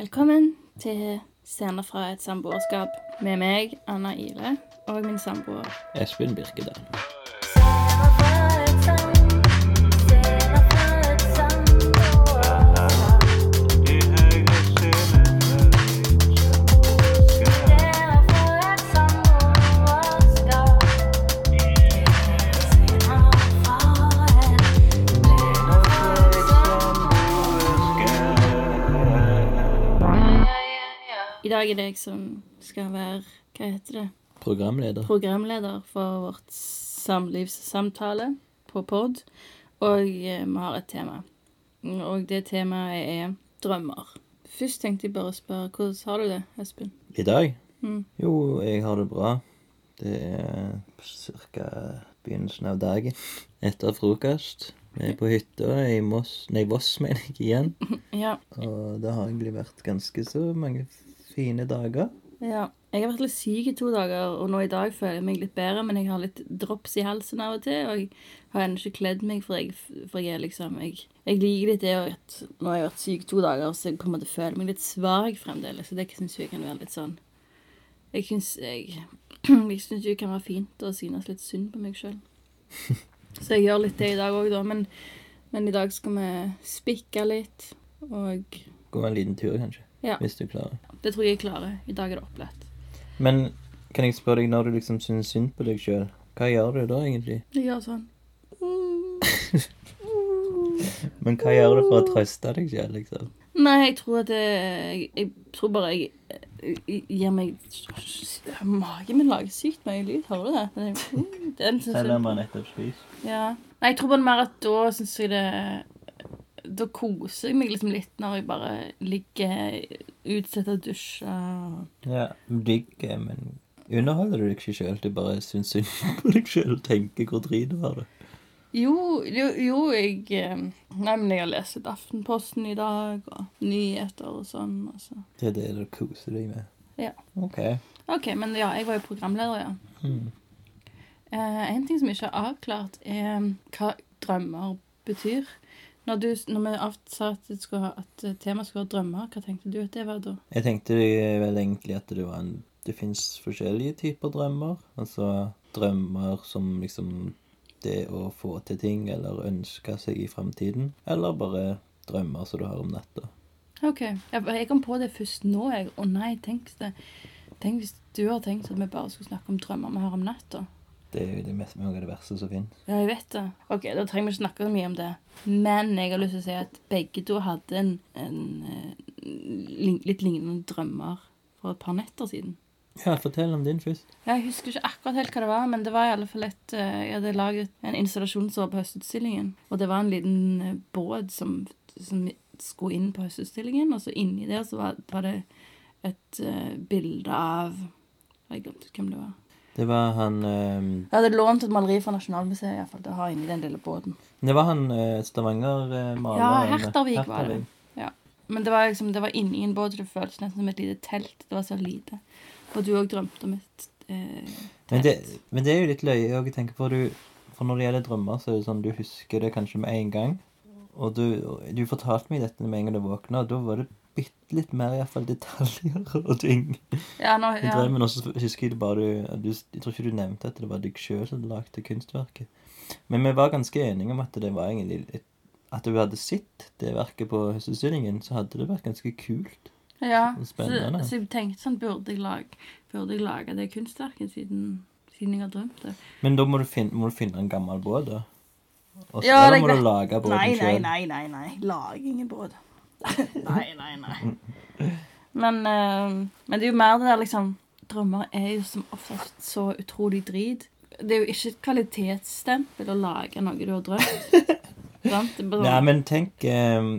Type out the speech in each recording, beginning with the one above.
Velkommen til Scener fra et samboerskap med meg, Anna Ile, og min samboer. Espen Birkedal. I dag er det jeg som skal være Hva heter det? Programleder. Programleder for vårt samlivssamtale på pod. Og eh, vi har et tema. Og det temaet er drømmer. Først tenkte jeg bare å spørre hvordan har du det, Espen? I dag? Mm. Jo, jeg har det bra. Det er ca. begynnelsen av dagen. Etter frokost. Vi er på hytta i Moss Nei, Voss, mener jeg igjen. Ja. Og det har egentlig vært ganske så mange fine dager. ja. Jeg har vært litt syk i to dager, og nå i dag føler jeg meg litt bedre, men jeg har litt drops i halsen av og til, og jeg har ennå ikke kledd meg, for jeg, for jeg liksom Jeg, jeg liker litt det at nå har jeg vært syk to dager, så jeg kommer til å føle meg litt svak fremdeles, så det syns jeg kan være litt sånn Jeg syns jeg, jeg synes det kan være fint å synes litt synd på meg sjøl. Så jeg gjør litt det i dag òg, da, men, men i dag skal vi spikke litt, og Gå en liten tur, kanskje. Ja. Hvis du klarer. det tror jeg jeg klarer. I dag er det opplett. Men kan jeg spørre deg, når du liksom syns synd på deg sjøl, hva gjør du da egentlig? Jeg gjør sånn. Men hva gjør du for å trøste deg sjøl, liksom? Nei, jeg tror at det, jeg, jeg tror bare jeg, jeg gir meg Magen min lager sykt mye lyd, hører du det? Den, den, den Selv om man nettopp spiser. ja. Nei, jeg tror bare mer at da syns jeg det Da koser jeg meg liksom litt når jeg bare ligger utsatt og dusjer. Ja, digg, men underholder du deg ikke sjøl? Du bare syns synd på deg sjøl og tenker hvor drit har det? Jo, jo, jo, jeg eh, Nei, men jeg har lest Aftenposten i dag, og nyheter og sånn. Altså. Det er det du koser deg med? Ja. OK. OK, men ja, jeg var jo programleder, ja. Mm. Eh, en ting som ikke er avklart, er hva drømmer betyr. Når, du, når vi sa at, skulle, ha- at temaet skulle være drømmer, hva tenkte du at det var da? Jeg tenkte vel egentlig at det var en Det fins forskjellige typer drømmer. Altså drømmer som liksom det å få til ting eller ønske seg i framtiden. Eller bare drømmer som du har om natta. OK. Jeg kom på det først nå, jeg. Å nei, tenk det. Tenk hvis du har tenkt at vi bare skulle snakke om drømmer vi har om natta. Det er jo det mest, noe av det verste som finnes. Ja, jeg vet det. Ok, Da trenger vi ikke snakke så mye om det. Men jeg har lyst til å si at begge to hadde en, en en, litt lignende drømmer for et par netter siden. Ja, fortell om din først. Ja, Jeg husker ikke akkurat helt hva det var, men det var i alle fall et eh, Jeg hadde laget en installasjonsår på Høstutstillingen. Og det var en liten eh, båt som, som skulle inn på Høstutstillingen, og så inni der så var, var det et uh, bilde av Jeg glemte hvem det var. Det var han eh, Jeg hadde lånt et maleri fra Nasjonalmuseet i hvert fall, til å ha inni den lille båten. Det var han eh, Stavanger-maleren. Ja, Hertervik var det. Ja. Men det var liksom, det var inni en båt, og det føltes nesten som et lite telt. Det var så lite. Og du òg drømte om et eh, Men det, telt. men det er jo litt løye å tenke på. Du, for når det gjelder drømmer, så er det sånn du husker det kanskje med en gang. Og du, du fortalte meg dette med en gang du våkna, og da var det bitte litt mer i hvert fall detaljer og ting Ja, nå, ja. Drev, men også husker jeg det bare du, du Jeg tror ikke du nevnte at det var deg sjøl som lagde kunstverket. Men vi var ganske enige om at det var egentlig At du hadde sett det verket på Høstutstillingen, så hadde det vært ganske kult. ja. Så, Spennende. så jeg tenkte sånn, burde jeg lage, burde jeg lage det kunstverket siden, siden jeg har drømt det? Men da må du finne, må du finne en gammel båt, da. Og så Ja, eller må du lage båten Nei, nei, nei, nei, nei. Lag ingen båt. nei, nei, nei. Men, uh, men det er jo mer det der liksom Drømmer er jo som oftest så utrolig drit. Det er jo ikke et kvalitetsstempel å lage noe du har drømt. Bare Nei, men tenk um,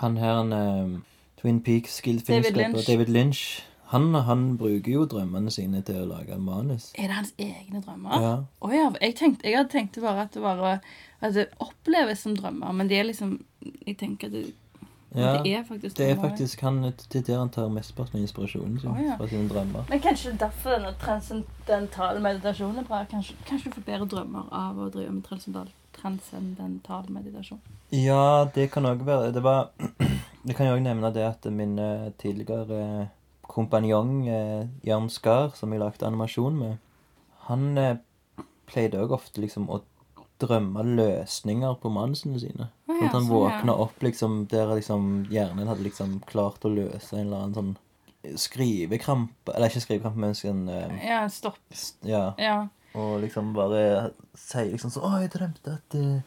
han her eh, Twin Peaks David Lynch. David Lynch. Han, han bruker jo drømmene sine til å lage manus. Er det hans egne drømmer? Ja. Oh, ja. jeg, tenkte, jeg hadde tenkt bare at det bare at det oppleves som drømmer, men det er liksom Jeg tenker at det, ja. det er faktisk Det er faktisk han til der han tar mesteparten av inspirasjonen sin Oh, ja. fra sine drømmer. Men kanskje derfor denne transcendentale meditasjonen er bra. Kanskje, kanskje du får bedre drømmer av å drive med transcendental, transcendental meditasjon. Ja, det kan òg være. Det var Jeg kan jo òg nevne det at min eh, tidligere kompanjong eh, Jørn Skar, som jeg lagde animasjon med, han eh, pleide òg ofte liksom å drømme løsninger på mansene sine. Sånn at han sånn, våkna opp liksom der liksom hjernen hadde liksom klart å løse en eller annen sånn skrivekrampe Eller ikke skrivekrampe, men en uh, Ja, stopp. St Ja. Ja. Og liksom bare sier liksom sånn Å, jeg drømte at uh,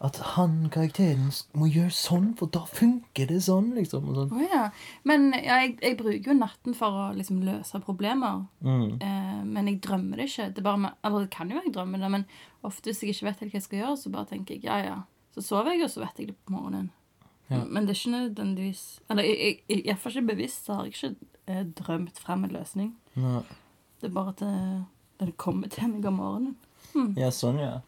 At han, karakteren, må gjøre sånn, for da funker det sånn, liksom. Sånn. Oh, ja. Men ja, jeg, jeg bruker jo natten for å liksom løse problemer. Mm. Eh, men jeg drømmer det ikke. Det, bare, eller det kan jo jeg drømmer det, men ofte hvis jeg ikke vet helt hva jeg skal gjøre, så bare tenker jeg ja, ja. Så sover jeg, og så vet jeg det på morgenen. Ja. Men det er ikke nødvendigvis Eller iallfall ikke bevisst så har jeg ikke eh, drømt frem en løsning. Nei. Det er bare at det, det kommer til meg om morgenen. Ja, sånn, ja.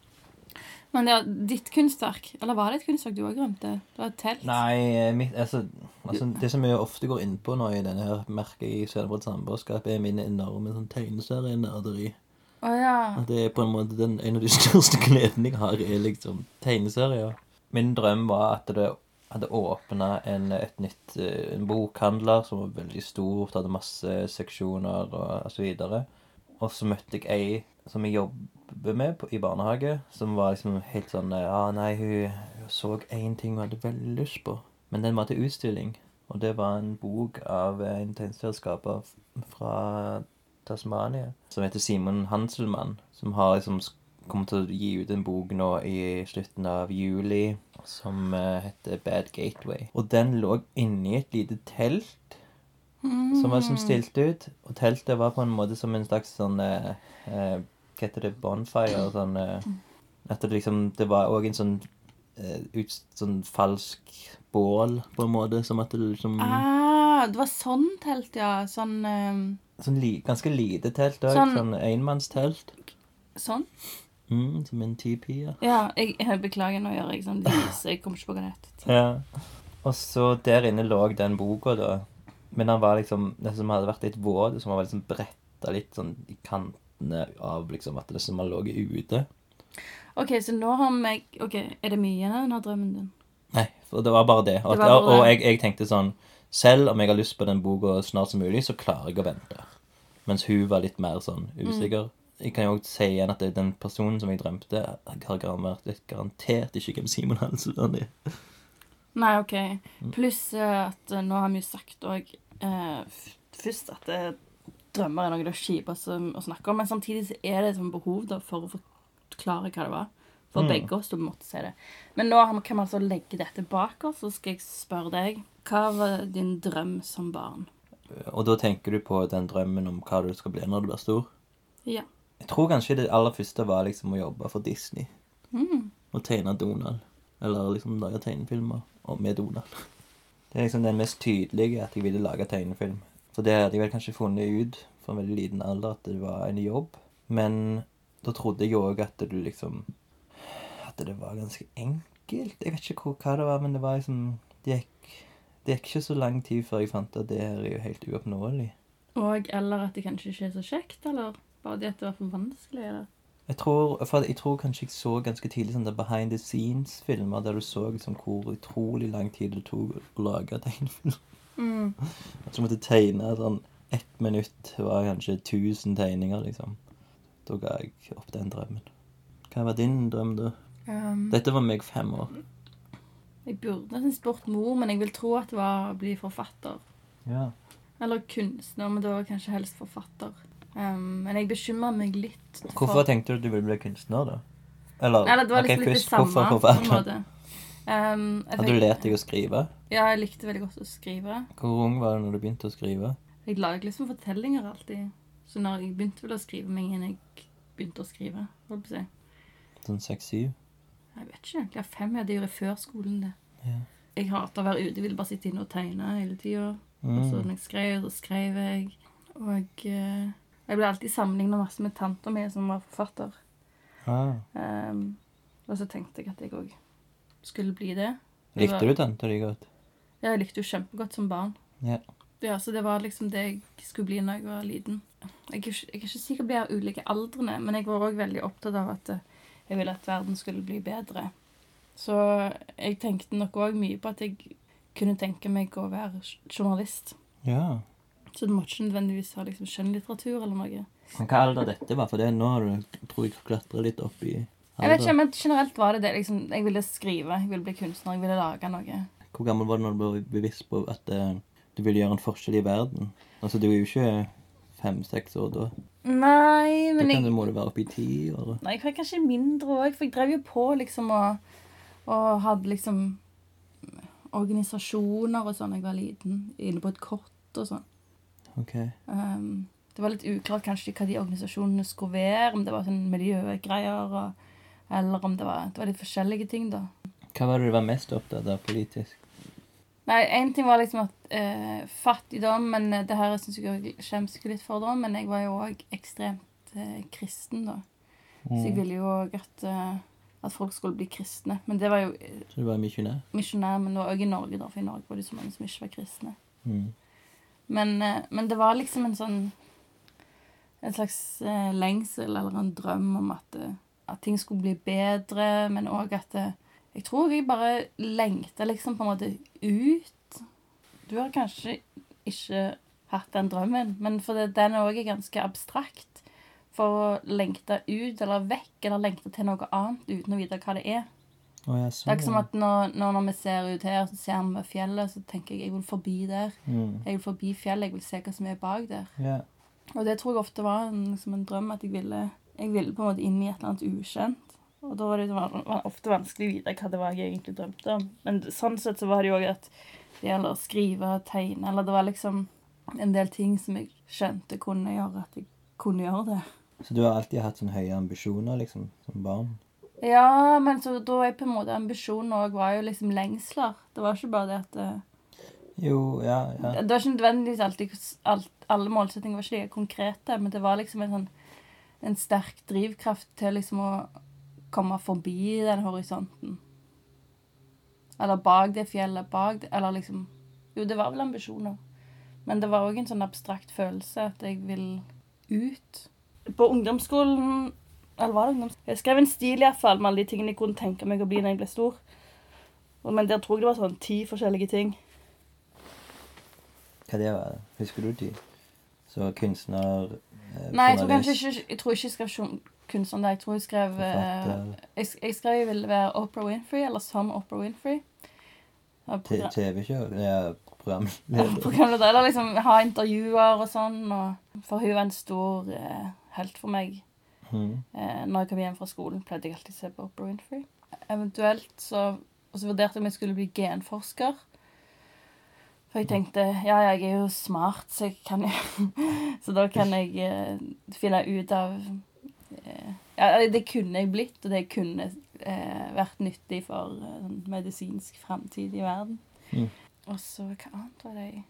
Men ja, ditt kunstverk, eller var det et kunstverk du òg rømte? Det var et telt? Nei, eh, mitt, altså, altså Det som jeg ofte går inn på nå i denne her merket i Søderbrått samboerskap, er mine enorme sånn tegneserienerderi. Å ja. At det er på en måte den, en av de største gledene jeg har, er liksom tegneserier. Min drøm var at det hadde åpna en, et nytt, eh, en bokhandler som var veldig stort, hadde masse seksjoner og, så videre. Og så møtte jeg ei som jeg jobber med på, i barnehage, som var liksom helt sånn Ja, nei, hun, hun så én ting hun hadde veldig lyst på, men den var til utstilling. Og det var en bok av en tegneserieskaper fra Tasmania som heter Simon Hanselmann, som har liksom kommet kommer til å gi ut en bok nå i slutten av juli som eh, heter Bad Gateway. Og den lå inni et lite telt som var liksom stilt ut. Og teltet var på en måte som en slags sånn eh, eh, Hva heter det? Bonfire? Sånn eh, At det liksom Det var òg en sånn eh, ut, sånn falsk bål, på en måte. Som at det liksom Ah, det var sånn telt, ja. Sånn eh, Sånn li, ganske lite telt òg. Sånn- Sånn enmannstelt. Sånn? Mm, som en tipi. Ja. Ja, jeg, jeg beklager, nå gjør jeg sånn lys. Jeg kommer ikke på hva det heter. Ja. Og så der inne lå den boka, da. Men den var liksom Det som hadde vært litt våt, som var liksom bretta litt sånn i kantene av liksom at det som har ligget ute. OK, så nå har vi OK, er det mye igjen av drømmen din? Nei, for det var bare det. Og, Det bare og jeg, jeg tenkte sånn Selv om jeg har lyst på den boka snart som mulig, så klarer jeg å vente. Mens hun var litt mer sånn usikker. Jeg kan jo også si igjen at det, den personen som jeg drømte, har garantert, garantert ikke hvem Simon Hansen er. Nei, OK. Pluss eh, at eh, nå har vi jo sagt òg først at eh, drømmer er noe det kjipeste å snakke om, men samtidig så er det et sånt behov da, for å forklare hva det var. For Mm. begge oss, du måtte si det. Men nå kan vi altså legge dette bak oss, så skal jeg spørre deg Hva var din drøm som barn? Og da tenker du på den drømmen om hva du skal bli når du blir stor? Ja. Jeg tror kanskje det aller første var liksom å jobbe for Disney. Mm. Og tegne Donald. Eller liksom lage tegnefilmer og med Donald. Det er liksom den mest tydelige at jeg ville lage tegnefilm. Så det hadde jeg vel kanskje funnet ut fra en veldig liten alder at det var en jobb. Men da trodde jeg òg at du liksom At det var ganske enkelt. Jeg vet ikke hvor, hva det var, men det var liksom Det gikk, det gikk ikke så lang tid før jeg fant at det her er jo helt uoppnåelig. Og eller at det kanskje ikke er så kjekt, eller bare det at det var for vanskelig? Eller? Jeg tror, for jeg tror kanskje jeg så ganske tidlig sånne behind the scenes-filmer der du så liksom hvor utrolig lang tid det tok å lage tegnefilm. Mm. At du måtte tegne sånn ett minutt var kanskje 1000 tegninger, liksom. Da ga jeg opp den drømmen. Hva var din drøm, da? Um, Dette var meg fem år. Jeg burde nesten spurt mor, men jeg vil tro at det var å bli forfatter. Ja. Eller kunstner, men da kanskje helst forfatter. Um, men jeg bekymrer meg litt Hvorfor tenkte du at du ville bli kunstner, da? Eller, Eller det var ok, okay, litt det samme, hvorfor på en forfatter? måte. Um, jeg Hadde du lært deg å skrive? Ja, jeg likte veldig godt å skrive. Hvor ung var du når du begynte å skrive? Jeg lager liksom fortellinger alltid. Så når jeg begynte vel å skrive meg inn, jeg begynte å skrive, holdt på å si. Sånn seks-syv? Jeg vet ikke egentlig. Fem, ja. Det gjorde jeg før skolen, det. Ja. Jeg hater å være ute. Jeg ville bare sitte inne og tegne hele tida. Og så Mm. når jeg skrev, så skrev jeg. Og eh, jeg ble alltid sammenligna masse med tanta mi, som var forfatter. Ah. Um, og så tenkte jeg at jeg òg skulle bli det. Det Likte var- du tanta di godt? Ja, jeg likte jo kjempegodt som barn. Ja. Ja, Så det var liksom det jeg skulle bli når jeg var liten. Jeg er ikke, jeg er ikke sikker på de ulike aldrene, men jeg var òg veldig opptatt av at eh, jeg ville at verden skulle bli bedre. Så jeg tenkte nok òg mye på at jeg kunne tenke meg å være journalist. Ja. Så du måtte ikke nødvendigvis ha liksom skjønnlitteratur eller noe. Men hva alder dette var? For det nå har du, tror jeg, klatrer litt opp i Jeg vet ikke, men generelt var det det. liksom, Jeg ville skrive, jeg ville bli kunstner, jeg ville lage noe. Hvor gammel var du når du ble bevisst på at uh, du ville gjøre en forskjell i verden? Altså, du er jo ikke fem-seks år da. Nei, Da men kan jeg, du, må du være oppe i ti år. nei, jeg var kanskje mindre òg, for jeg drev jo på liksom og, og hadde liksom organisasjoner og sånn da jeg var liten. Inne på et kort og sånn. Ok. Um, det var litt uklart kanskje hva de organisasjonene skulle være, om det var sånn miljøgreier, og, eller om det var, det var litt forskjellige ting, da. Hva var det du var mest opptatt av politisk? Nei, én ting var liksom at eh, fattigdom, men eh, det her syns jeg jeg skjemmes litt for, da, men jeg var jo òg ekstremt eh, kristen, da. Så jeg ville jo òg at, eh, at folk skulle bli kristne. Men det var jo eh, Så du var misjonær? misjonær, men det var òg i Norge, da, for i Norge var det så mange som ikke var kristne. Mm. Men, men det var liksom en sånn En slags lengsel eller en drøm om at, at ting skulle bli bedre, men òg at Jeg tror jeg bare lengter liksom på en måte ut. Du har kanskje ikke hatt den drømmen, men for det, den òg er ganske abstrakt. For å lengte ut eller vekk eller lengte til noe annet uten å vite hva det er. Ja, Det er ikke som at når, når, når vi ser ut her, så ser vi fjellet, så tenker jeg jeg vil forbi der. Mm. Jeg vil forbi fjellet, jeg vil se hva som er bak der. Yeah. Og det tror jeg ofte var en, som en drøm, at jeg ville, jeg ville på en måte inn i et eller annet ukjent. Og da var det ofte vanskelig å vite hva det var jeg egentlig drømte om. Men sånn sett så var det jo òg at det gjelder å skrive, og tegne, eller det var liksom en del ting som jeg skjønte kunne gjøre at jeg kunne gjøre det. Så du har alltid hatt sånne høye ambisjoner, liksom, som barn? Ja, men så da er på en måte ambisjonen òg var jo liksom lengsler. Det var ikke bare det at det, Jo, ja, ja. Det var ikke nødvendigvis alltid alt, Alle målsettinger var ikke like konkrete, men det var liksom en sånn en sterk drivkraft til liksom å komme forbi den horisonten. Eller bak det fjellet, bak det Eller liksom Jo, det var vel ambisjoner. Men det var òg en sånn abstrakt følelse at jeg vil ut. På ungdomsskolen Eller var det ungdomsskolen? Jeg skrev en stil i hvert fall med alle de tingene jeg kunne tenke meg å bli når jeg ble stor. Men der tror jeg det var sånn ti forskjellige ting. Hva det var? Husker du de? Så kunstner, eh, Nei, jeg tror kanskje ikke Jeg tror ikke jeg skrev sjon- kunst. Jeg tror jeg skrev eh, jeg, jeg skrev jeg ville være Oprah Winfrey, eller som Oprah Winfrey. TV-kjør, ja, programleder. Programleder, eller liksom ha intervjuer og sånn. Og, for hun var en stor eh, helt for meg. Mm. Eh, når jeg kom hjem fra skolen, pleide jeg alltid å se på Oprah Winfrey. Eventuelt så Og så vurderte jeg om jeg skulle bli genforsker. For jeg tenkte ja, jeg er jo smart, så jeg kan Så da kan jeg eh, finne ut av Ja, det kunne jeg blitt, og det kunne eh, vært nyttig for en sånn medisinsk framtid i verden. Mm. Og så hva annet var det?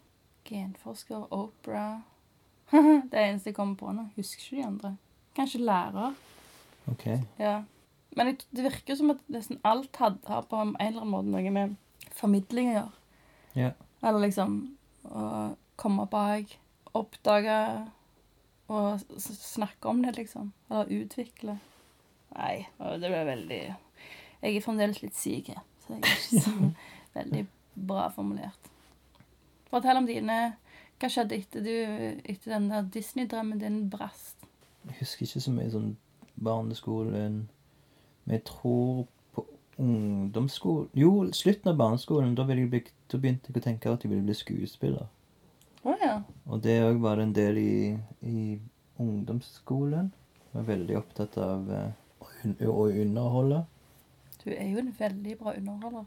Genforsker, Oprah Det eneste jeg kommer på nå. Husker ikke de andre. Kanskje lærer. Ok. Ja. Men det virker som at nesten alt had, har på en eller annen måte noe med formidling å gjøre. Ja. Eller liksom å komme bak, oppdage og snakke om det, liksom. Eller utvikle. Nei, det ble veldig Jeg er fremdeles litt syk, jeg, så jeg er ikke så veldig bra formulert. Fortell om dine Hva skjedde etter, du, etter den der Disney-drømmen din brast? Jeg husker ikke så mye sånn barneskolen. Men jeg tror på ungdomsskolen Jo, slutten av barneskolen. Da, ville jeg bli, da begynte jeg å tenke at jeg ville bli skuespiller. Å ja. Og det òg var en del i, i ungdomsskolen. Jeg var veldig opptatt av uh, å, underholde. Du er jo en veldig bra underholder.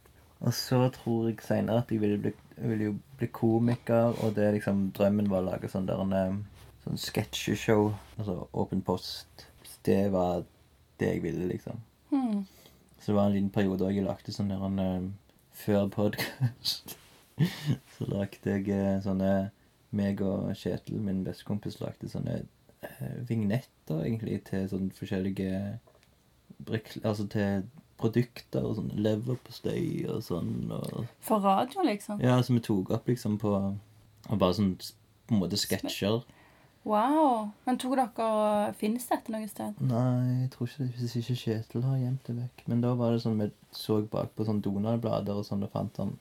Og så tror jeg seinere at jeg ville bli, ville bli komiker, og det liksom drømmen var å lage sånn der en eh, sånn sketsjeshow. Altså Åpen post. Det var det jeg ville, liksom. Hmm. Så det var en liten periode òg jeg lagde sånn der en eh, Før podkast så lagde jeg eh, sånne Meg og Kjetil, min bestekompis, lagde sånne eh, vignetter egentlig til sånne forskjellige Altså til produkter og sånn leverpostei og sånn. Og, For radio, liksom? ja, som vi tok opp liksom på og Bare sånn på en måte sketsjer. Wow. Men tok dere Finnes dette noe sted? Nei, jeg tror ikke det, hvis ikke Kjetil har gjemt det vekk. Men da var det sånn vi så bak på sånn Donald-blader og sånn, og fant sånn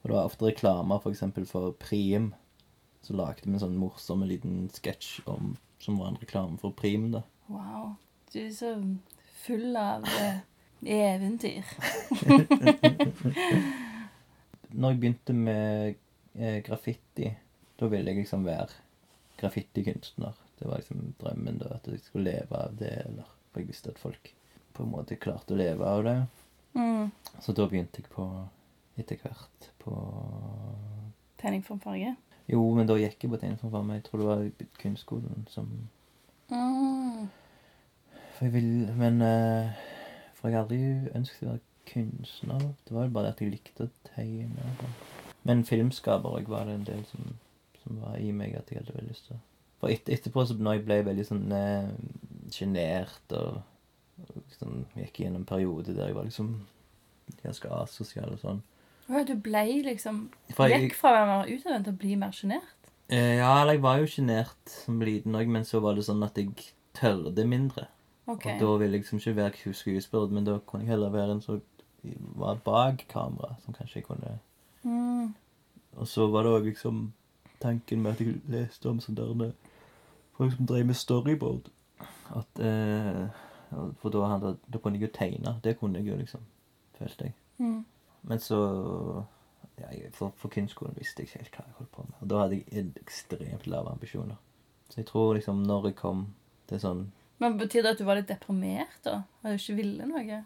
Og det var ofte reklamer for eksempel for Prim. Så lagde vi en sånn morsom liten sketsj om som var en reklame for Prim. da. Wow. Du er så full av eh, eventyr. Når jeg begynte med eh, graffiti, da ville jeg liksom være graffitikunstner. Det var liksom drømmen da, at jeg skulle leve av det, eller for jeg visste at folk på en måte klarte å leve av det. Mm. Så da begynte jeg på etter hvert på Tegning for farge. Jo, men da gikk jeg på tegningsform. Jeg tror det var kunstskolen som Mm. For jeg vil Men eh, For jeg har aldri ønsket å være kunstner. Det var jo bare det at jeg likte å tegne. sånn. Men filmskaper òg var det en del som, som var i meg at jeg hadde veldig lyst til. For et, etterpå, så når jeg ble veldig sånn eh, sjenert og, og liksom, gikk gjennom en periode der jeg var liksom ganske asosial og sånn Å, Du ble liksom For jeg- Gikk fra å være utadvendt til å bli mer sjenert? Eh, ja, eller jeg var jo sjenert som liten òg, men så var det sånn at jeg tørde mindre. OK. Og da ville jeg liksom ikke være skuespiller, men da kunne jeg heller være en som var bak kamera, som kanskje jeg kunne Mm. Og så var det òg liksom tanken med at jeg leste om sånn der Folk som drev med storyboard. At eh, For da, da kunne jeg jo tegne. Det kunne jeg jo, liksom. Følte jeg. Mm. Men så ja, For, for kunstskolen visste jeg ikke helt hva jeg holdt på med. Og da hadde jeg ekstremt lave ambisjoner. Så jeg tror liksom når jeg kom til sånn Men Betyr det at du var litt deprimert, da? At du ikke ville noe?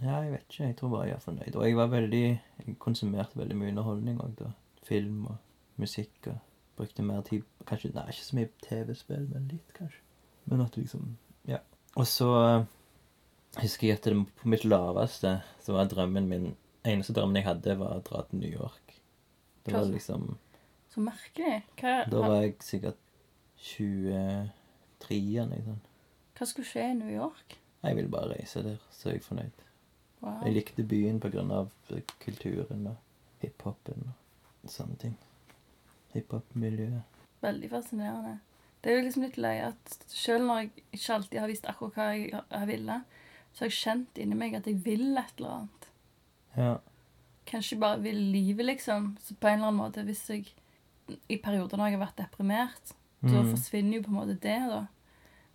Ja, jeg vet ikke. Jeg tror bare jeg er fornøyd. Og jeg var veldig Jeg konsumerte veldig mye underholdning òg, da. Film og musikk og Brukte mer tid Kanskje Nei, ikke så mye TV-spill, men litt, kanskje. Men at liksom Ja. Og så eh, husker jeg at det, på mitt laveste så var drømmen min Eneste drømmen jeg hadde, var å dra til New York. Det var liksom Så merkelig. Hva, Da var jeg sikkert 23 eller noe sånt. hva skulle skje i New York? Jeg ville bare reise der, så er jeg fornøyd. Wow. Jeg likte byen av kulturen og hiphopen og sånne ting. Hiphop-miljøet. Veldig fascinerende. Det er jo liksom litt løye at selv når jeg ikke alltid har visst akkurat hva jeg, jeg ville, så har jeg kjent inni meg at jeg vil et eller annet. Ja. Kanskje bare vil livet, liksom. Så på en eller annen måte, hvis jeg i perioder når jeg har vært deprimert, da Mm. forsvinner jo på en måte det, da.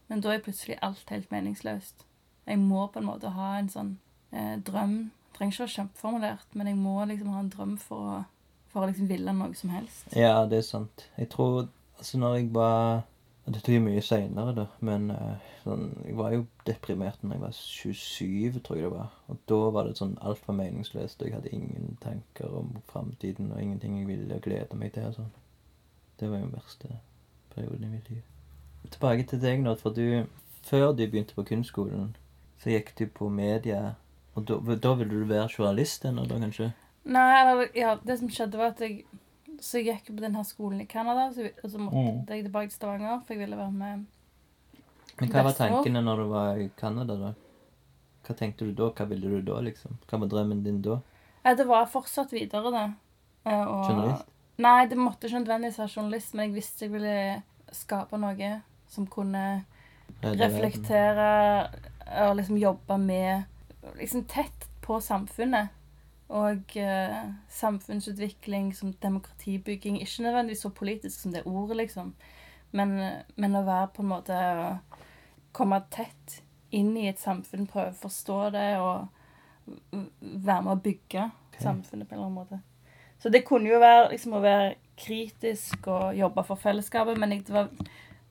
Men da er plutselig alt helt meningsløst. Jeg må på en måte ha en sånn eh, drøm. Det trenger ikke være kjempeformulert, men jeg må liksom ha en drøm for å, for å liksom ville noe som helst. ja, det er sant. Jeg tror Altså, når jeg var og Dette er jo mye seinere, da, men eh, sånn, jeg var jo deprimert når jeg var 27, tror jeg det var. Og da var det sånn alt var meningsløst, og jeg hadde ingen tanker om framtiden og ingenting jeg ville glede meg til. og sånn. Det var jo den verste perioden i mitt liv. Tilbake til deg nå, for du Før du begynte på kunstskolen, så gikk du på media, og da, da ville du være journalist ennå, da kanskje? Nei, eller, ja, det som skjedde var at jeg Så jeg gikk på denne skolen i Canada, så, og så måtte Mm. jeg tilbake til Stavanger, for jeg ville være med Men hva var tankene når du var i Canada, da? Hva tenkte du da? Hva ville du da, liksom? Hva var drømmen din da? Ja, det var fortsatt videre, det. Eh, og- Journalist? Nei, det måtte ikke nødvendigvis være journalist, men jeg visste jeg ville skape noe som kunne reflektere og liksom jobbe med Liksom tett på samfunnet. Og eh, samfunnsutvikling som demokratibygging. Ikke nødvendigvis så politisk som det ordet, liksom. Men, men å være på en måte å Komme tett inn i et samfunn, prøve å forstå det og være med å bygge okay. samfunnet på en eller annen måte. Så det kunne jo være liksom å være kritisk og jobbe for fellesskapet, men, det, var,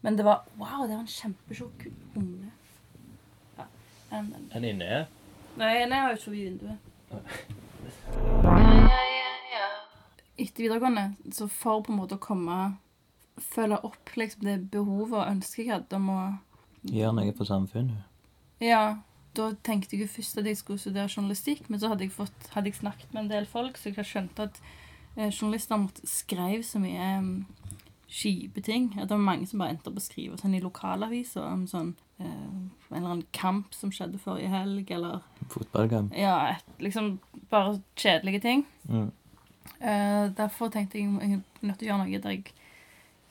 men det var Wow, det var en kjempetjukk unge. Ja. en- en- inne? Nei, en er jo ikke forbi vinduet. Etter videregående, så for på en måte å komme Følge opp liksom det behovet og ønsket jeg hadde om å Gjør noe for samfunnet. Ja, da tenkte jeg jo først at jeg skulle studere journalistikk, men så hadde jeg, fått, hadde jeg snakket med en del folk, så jeg skjønte at eh, journalister måtte skrev så mye kjipe ting. At det var mange som bare endte opp å skrive sånn i lokalaviser om sånn eh, en eller annen kamp som skjedde forrige helg, eller Fotballkamp. ja, et, liksom bare kjedelige ting. Mm. Eh, derfor tenkte jeg jeg er nødt til å gjøre noe der jeg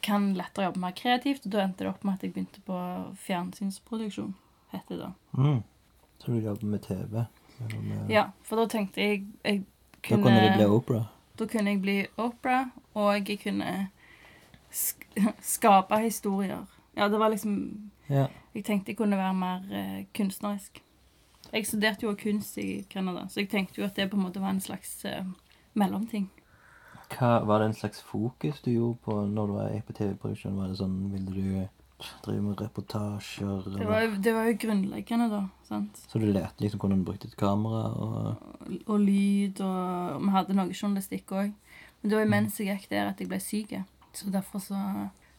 kan lettere jobbe mer kreativt, og da endte det opp med at jeg begynte på fjernsynsproduksjon, heter det da. Mm. Så du jobber med TV? Med... Ja, for da tenkte jeg jeg Da kunne, kunne det bli Opera. Da kunne jeg bli Opera, og jeg kunne sk skape historier. Ja, det var liksom Ja. Jeg tenkte jeg kunne være mer eh, kunstnerisk. Jeg studerte jo kunst i Canada, så jeg tenkte jo at det på en måte var en slags eh, mellomting. Hva Var det en slags fokus du gjorde på når du var på TV-produksjon? Var det sånn Ville du drive med reportasjer? Det var, det var jo grunnleggende, da. sant? Så du lærte liksom hvordan du brukte et kamera? og... Og lyd, og vi hadde noe journalistikk òg. Men det var jo mens jeg gikk der at jeg ble syk. Så derfor så,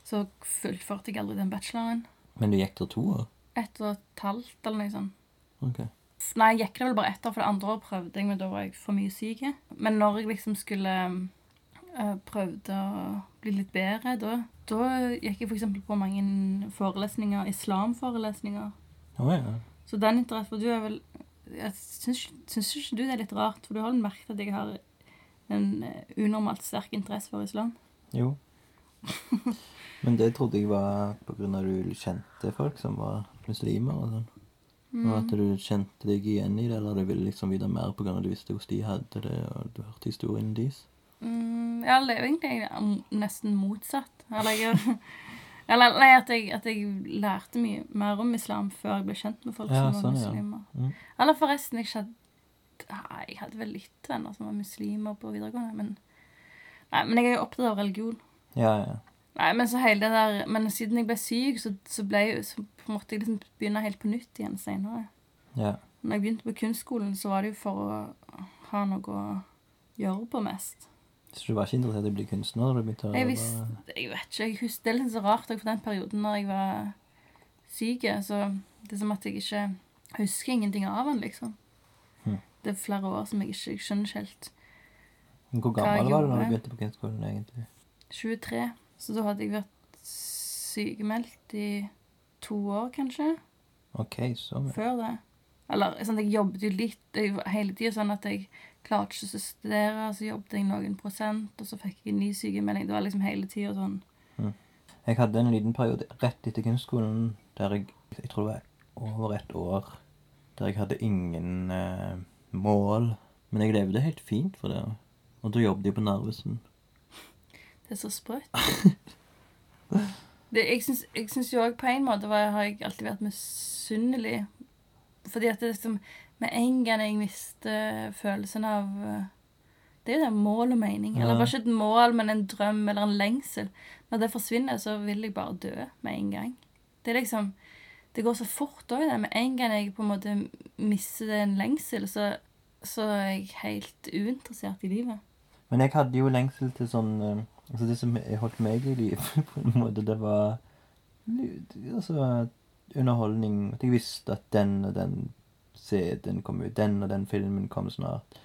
så fullførte jeg aldri den bacheloren. Men du gikk der to år? Ett og et halvt, eller noe sånt. Okay. Nei, jeg gikk det vel bare ett år, for det andre året prøvde jeg, men da var jeg for mye syk. Men når jeg liksom skulle uh, prøvde å bli litt bedre, da, da gikk jeg f.eks. på mange forelesninger, islamforelesninger. Oh, ja. Så den interessen For du er vel jeg syns, syns ikke du det er litt rart? For du har vel merket at jeg har en eh, unormalt sterk interesse for islam? Jo. Men det trodde jeg var på grunn av at du kjente folk som var muslimer og sånn. Og at du kjente deg igjen i det, eller du ville liksom vite mer på grunn av at du visste hvordan de hadde det, og du hørte historien deres. Mm, ja, det er egentlig nesten motsatt. Eller, jeg, eller nei, at jeg, at jeg lærte mye mer om islam før jeg ble kjent med folk Ja, som var sånn, ja. muslimer. Mm. Eller forresten, jeg hadde, jeg hadde vel litt venner som var muslimer på videregående, men Nei, men jeg er jo opptatt av religion. Ja, ja. Nei, men så hele det der Men siden jeg ble syk, så, så, ble, jeg- så måtte jeg liksom begynne helt på nytt igjen senere. ja. Når jeg begynte på kunstskolen, så var det jo for å ha noe å gjøre på mest. Så du var ikke interessert i å bli kunstner? da du begynte å Jeg, visste, jeg vet ikke, jeg husker, Det er litt så rart for den perioden når jeg var syk. Så det er som at jeg ikke husker ingenting av den, liksom. Hm. Det er flere år som jeg ikke jeg skjønner ikke helt. Hvor gammel var du når du begynte på kunstskolen, egentlig? 23. Så da hadde jeg vært sykemeldt i to år, kanskje. OK, så. Før det. Eller sånn, jeg jobbet jo litt jeg, hele tida sånn at jeg klarte ikke å studere, så jobbet jeg noen prosent, og så fikk jeg en ny sykemelding. Det var liksom hele tida sånn. Jeg hadde en liten periode rett etter kunstskolen der jeg Jeg tror det var over et år der jeg hadde ingen eh, mål. Men jeg levde helt fint for det. Og da jobbet jeg på Narvesen. Det er så sprøtt. Det, jeg syns- jo òg på en måte var, har jeg alltid vært misunnelig. Fordi at det liksom Med en gang jeg mister følelsen av Det er jo det mål og mening. Eller bare ikke et mål, men en drøm eller en lengsel. Når det forsvinner, så vil jeg bare dø med en gang. Det er liksom Det går så fort òg, det. Med en gang jeg på en måte mister en lengsel, så, så er jeg helt uinteressert i livet. Men jeg hadde jo lengsel til sånn eh, Altså det som holdt meg i live, på en måte, det var altså underholdning. At jeg visste at den og den CD-en kom ut, den og den filmen kom snart.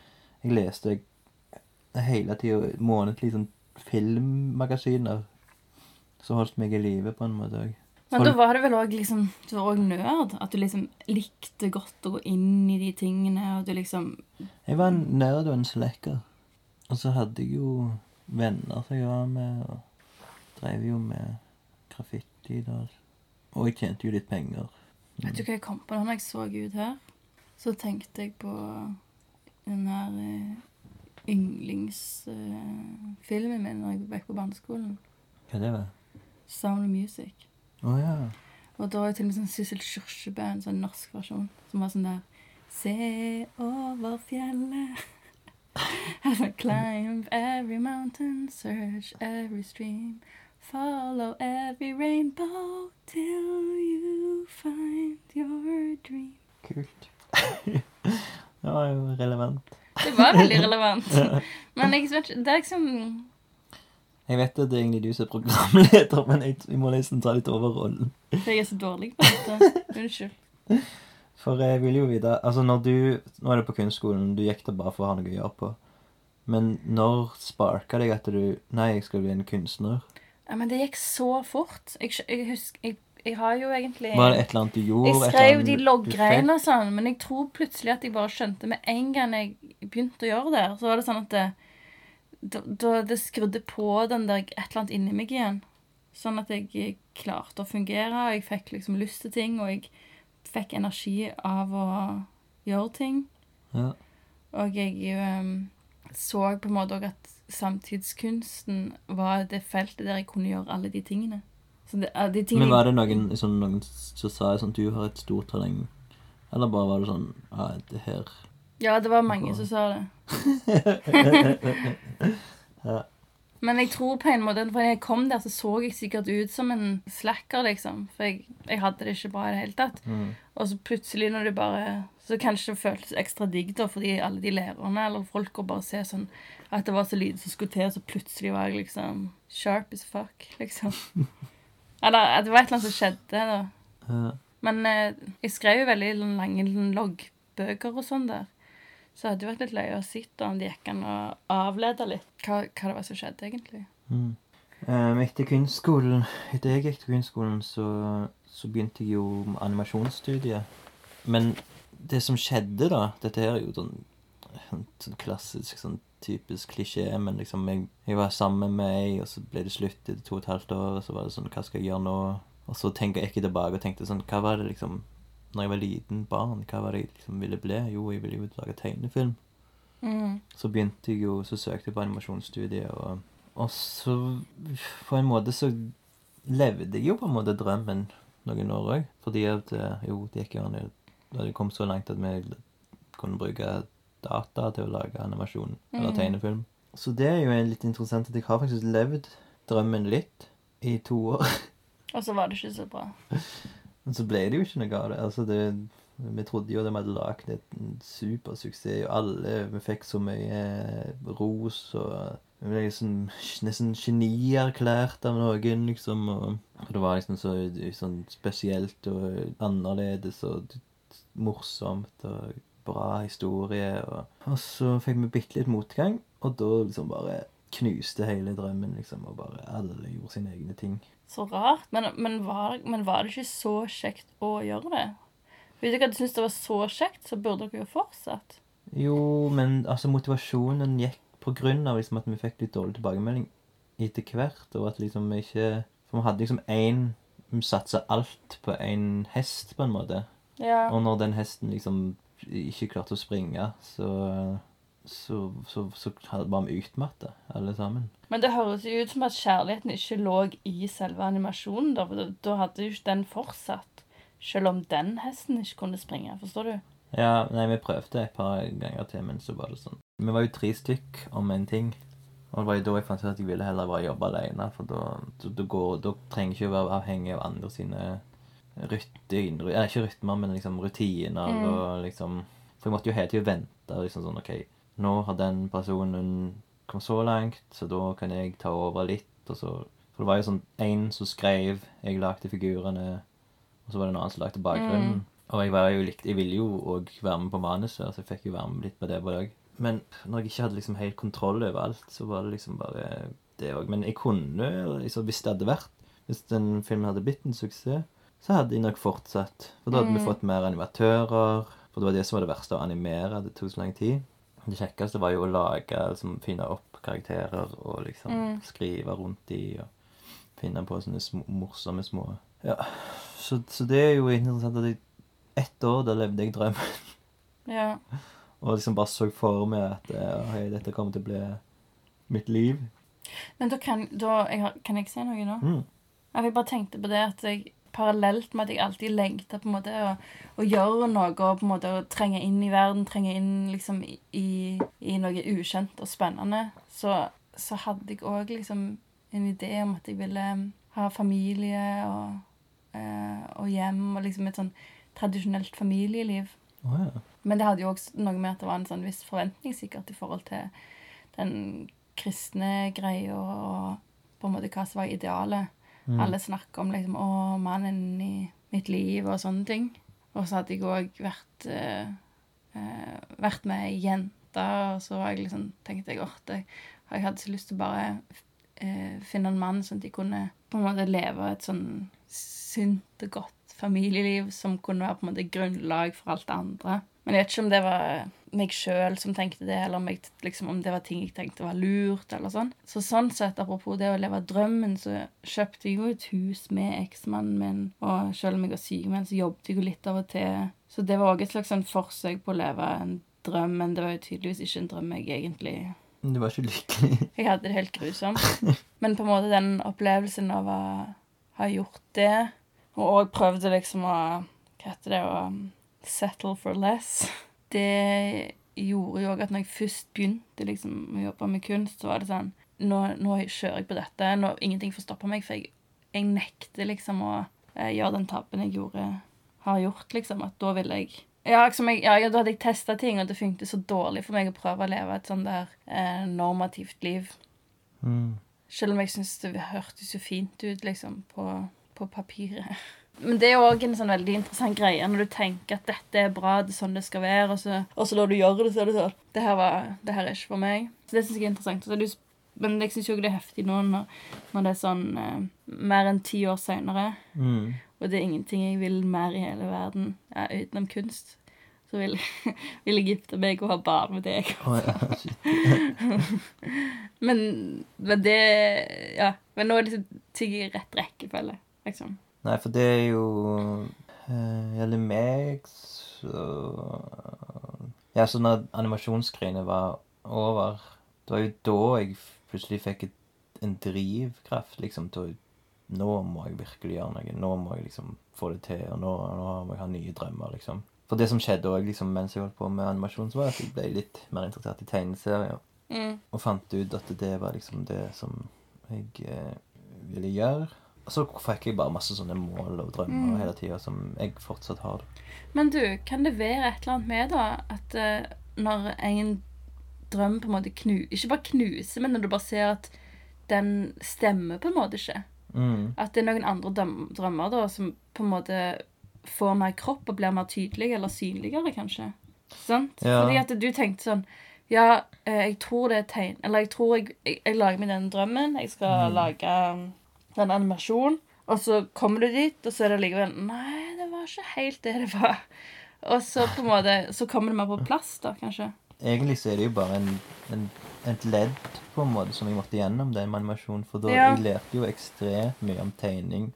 Jeg leste hele tida månedlig sånn filmmagasiner som holdt meg i live på en måte òg. Men da var det vel òg liksom Du var òg nerd? At du liksom likte godt å gå inn i de tingene, og du liksom Jeg var en nerd og en slekker. Og så hadde jeg jo venner som jeg var med, og drev jo med graffiti da. Og jeg tjente jo litt penger. Vet du hva jeg kom på da jeg så ut her? Så tenkte jeg på den her eh, yndlingsfilmen min når jeg gikk på barneskolen. Hva det var? Sound of Music. Å ja. Og da var det til og med sånn Sissel Kyrkjebø, en sånn norsk versjon, som var sånn der Se over fjellet As I climb every mountain, search every stream, follow every rainbow till you find your dream. Kult. det var jo relevant. Det var veldig relevant. Men jeg vet det er liksom Jeg vet at det er egentlig du som er programleder, men jeg, må nesten ta litt over rollen. Jeg er så dårlig på dette. Unnskyld. For jeg vil jo vite Altså, når du Nå er du på kunstskolen, du gikk der bare for å ha noe å gjøre på. Men når sparka deg at du Nei, jeg skal bli en kunstner? Ja, men det gikk så fort. Jeg, jeg husker jeg, jeg har jo egentlig Var det et eller annet du gjorde? Jeg skrev de loggreiene og sånn, men jeg tror plutselig at jeg bare skjønte med en gang jeg begynte å gjøre det, så var det sånn at det, da, da det skrudde på den der et eller annet inni meg igjen. Sånn at jeg klarte å fungere, og jeg fikk liksom lyst til ting, og jeg fikk energi av å gjøre ting. Ja. Og jeg um, så på en måte òg at samtidskunsten var det feltet der jeg kunne gjøre alle de tingene. Så det, eh, de tingene Men var det noen, sånn, noen som sa sånn du har et stort talent? Eller bare var det sånn Ja, det her Ja, det var mange som sa det. Ja. Men jeg tror på en måte For jeg kom der, så så jeg sikkert ut som en slacker, liksom. For jeg, jeg hadde det ikke bra i det hele tatt. Mm. Og så plutselig, når du bare Så kanskje det føltes ekstra digg, da, fordi alle de lærerne eller folk går bare og ser sånn At det var så lite som skulle til, så plutselig var jeg liksom sharp as fuck, liksom. Eller at det var et eller annet som skjedde, da. Ja. Men eh, jeg skrev jo veldig lange loggbøker og sånn der. Så det hadde vært litt løye å sitte om det gikk an å avlede litt hva, hva det var som skjedde, egentlig. Mm. Um, etter kunstskolen Etter jeg gikk til kunstskolen, så, så begynte jeg jo animasjonsstudiet. Men det som skjedde, da Dette her er jo sånn, sånn klassisk, sånn typisk klisjé, men liksom jeg, jeg var sammen med ei, og så ble det slutt etter to og et halvt år, og så var det sånn Hva skal jeg gjøre nå? Og så tenker jeg ikke tilbake og tenkte sånn Hva var det liksom Når jeg var liten barn, hva var det jeg liksom ville bli? Jo, jeg ville jo lage tegnefilm. Mm. Så begynte jeg jo, så søkte jeg på animasjonsstudiet, og, og så på en måte så levde jeg jo på en måte drømmen noen år òg. Fordi at eh, jo, det gikk jo an Da det kom så langt at vi kunne bruke data til å lage animasjon eller Mhm. tegnefilm. Så det er jo litt interessant at jeg har faktisk levd drømmen litt i to år. Og så var det ikke så bra. Men så ble det jo ikke noe av. Altså det vi trodde jo de hadde lagd en supersuksess, og alle Vi fikk så mye ros, og vi ble liksom nesten genierklært av noen, liksom. Og det var liksom så sånn spesielt og annerledes og morsomt og bra historie. Og, og så fikk vi bitte litt motgang, og da liksom bare knuste hele drømmen, liksom. Og bare alle gjorde sine egne ting. Så rart. Men, men, var, men var det ikke så kjekt å gjøre det? Hvis dere hadde syntes det var så kjekt, så burde dere jo fortsatt. Jo, men altså motivasjonen gikk på grunn av liksom at vi fikk litt dårlig tilbakemelding etter hvert, og at liksom vi ikke For vi hadde liksom én Vi satsa alt på én hest, på en måte. Ja. Og når den hesten liksom ikke klarte å springe, så så, så, så var vi utmatta, alle sammen. Men det høres jo ut som at kjærligheten ikke lå i selve animasjonen. Da, for da- hadde jo ikke den fortsatt. Selv om den hesten ikke kunne springe. Forstår du? Ja, nei, vi prøvde et par ganger til, men så var det sånn. Vi var jo tre stykk om en ting. Og det var jo da jeg fant ut at jeg ville heller bare jobbe alene, for da, da, da, går, da trenger jeg ikke å være avhengig av andre sine Eller ikke rytmer, men liksom rutiner Mm. og liksom For jeg måtte jo hele tida vente. liksom sånn, OK, nå har den personen kommet så langt, så da kan jeg ta over litt, og så For det var jo sånn én som skrev, jeg lagde figurene, og så var det en annen som lagde bakgrunnen. Mm. Og jeg, var jo likt, jeg ville jo òg være med på manuset, så jeg fikk jo være med litt på det på dag. Men når jeg ikke hadde liksom helt kontroll over alt, så var det liksom bare det òg. Men jeg kunne liksom, Hvis det hadde vært Hvis den filmen hadde blitt en suksess, så hadde jeg nok fortsatt. For da hadde vi Mm. fått mer animatører. For det var det som var det verste å animere. Det tok så lang tid. Det kjekkeste var jo å lage, liksom finne opp karakterer og liksom Mm. skrive rundt de og finne på sånne sm morsomme små Ja. Så, så det er jo interessant at jeg ett år da levde jeg drømmen. Ja. Og liksom bare så for meg at eh, hei, dette kommer til å bli mitt liv. Men da kan, da, jeg kan jeg si noe nå? Mm. Jeg bare tenkte på det at jeg parallelt med at jeg alltid lengta på en måte å, å gjøre noe og på en måte å trenge inn i verden, trenge inn liksom i, i noe ukjent og spennende, så, så hadde jeg òg liksom en idé om at jeg ville ha familie og, eh, og hjem og liksom et sånn tradisjonelt familieliv. Oh, ja. Men det hadde jo også noe med at det var en sånn viss forventning sikkert i forhold til den kristne greia og på en måte hva som var idealet. Mm. Alle snakker om liksom, å, mannen i mitt liv og sånne ting. Og så hadde jeg òg vært, eh, eh, vært med ei jente, og så jeg liksom, tenkte jeg at jeg hadde så lyst til å bare eh, finne en mann sånn at jeg kunne på en måte leve et sånn sunt og godt familieliv som kunne være på en måte grunnlag for alt det andre. Men jeg vet ikke om det var meg sjøl som tenkte det, eller om, jeg, liksom, om det var ting jeg tenkte var lurt. eller sånn. Så sånn sett, apropos det å leve drømmen, så kjøpte jeg jo et hus med eksmannen min. Og selv om jeg var sykemeldt, så jobbet jeg jo litt av og til. Så det var òg et slags sånn forsøk på å leve en drøm, men det var jo tydeligvis ikke en drøm jeg egentlig Du var ikke lykkelig. Jeg hadde det helt grusomt. Men på en måte den opplevelsen av å ha gjort det, og òg prøvde liksom å Hva heter det? Å settle for less. Det gjorde jo òg at når jeg først begynte liksom å jobbe med kunst, så var det sånn Nå, nå kjører jeg på dette. Nå, ingenting får stoppe meg, for jeg, jeg nekter liksom å eh, gjøre den tabben jeg gjorde, har gjort, liksom. At da ville jeg ja, liksom jeg, ja, da hadde jeg testa ting, og det funket så dårlig for meg å prøve å leve et sånn der eh, normativt liv. Mm. Selv om jeg syns det hørtes jo fint ut, liksom, på, på papiret. Men det er òg en sånn veldig interessant greie når du tenker at dette er bra, det er sånn det skal være, og så, og så når du gjør det, så er det sånn Det her, var, det her er ikke for meg. Så det syns jeg er interessant. Så det, men jeg syns jo det er heftig nå når, når det er sånn eh, mer enn ti år seinere, Mm. og det er ingenting jeg vil mer i hele verden ja, utenom kunst. Så vil, vil jeg gifte meg og ha barn med deg. Oh, ja. Men, men det Ja. Men nå er det liksom ting i rett rekkefølge, liksom. Nei, for det er jo eh, Gjelder meg, så Ja, så når animasjonsgreiene var over Det var jo da jeg plutselig fikk et, en drivkraft liksom til å Nå må jeg virkelig gjøre noe. Nå må jeg liksom få det til, og nå, nå må jeg ha nye drømmer, liksom. For det som skjedde også, liksom, mens jeg holdt på med animasjon, så var at jeg ble litt mer interessert i tegneserier. Mm. Og fant ut at det var liksom det som jeg eh, ville gjøre. Og så fikk jeg bare masse sånne mål og drømmer Mm. hele tida som jeg fortsatt har. Men du, kan det være et eller annet med da at uh, når en drøm på en måte knu, ikke bare knuser, men når du bare ser at den stemmer på en måte ikke Mm. At det er noen andre drømmer da som på en måte får mer kropp og blir mer tydelig eller synligere, kanskje. Sant? Ja. Fordi at du tenkte sånn Ja, eh, jeg tror det er tegn... Eller jeg tror jeg, jeg, jeg lager meg den drømmen. Jeg skal Mm. lage um, en animasjon. Og så kommer du dit, og så er det likevel Nei, det var ikke helt det det var. Og så på en måte Så kommer det mer på plass, da, kanskje. Egentlig så er det jo bare en, en, et ledd på en måte som jeg måtte gjennom det med animasjon. For da Ja. jeg lærte jo ekstremt mye om tegning,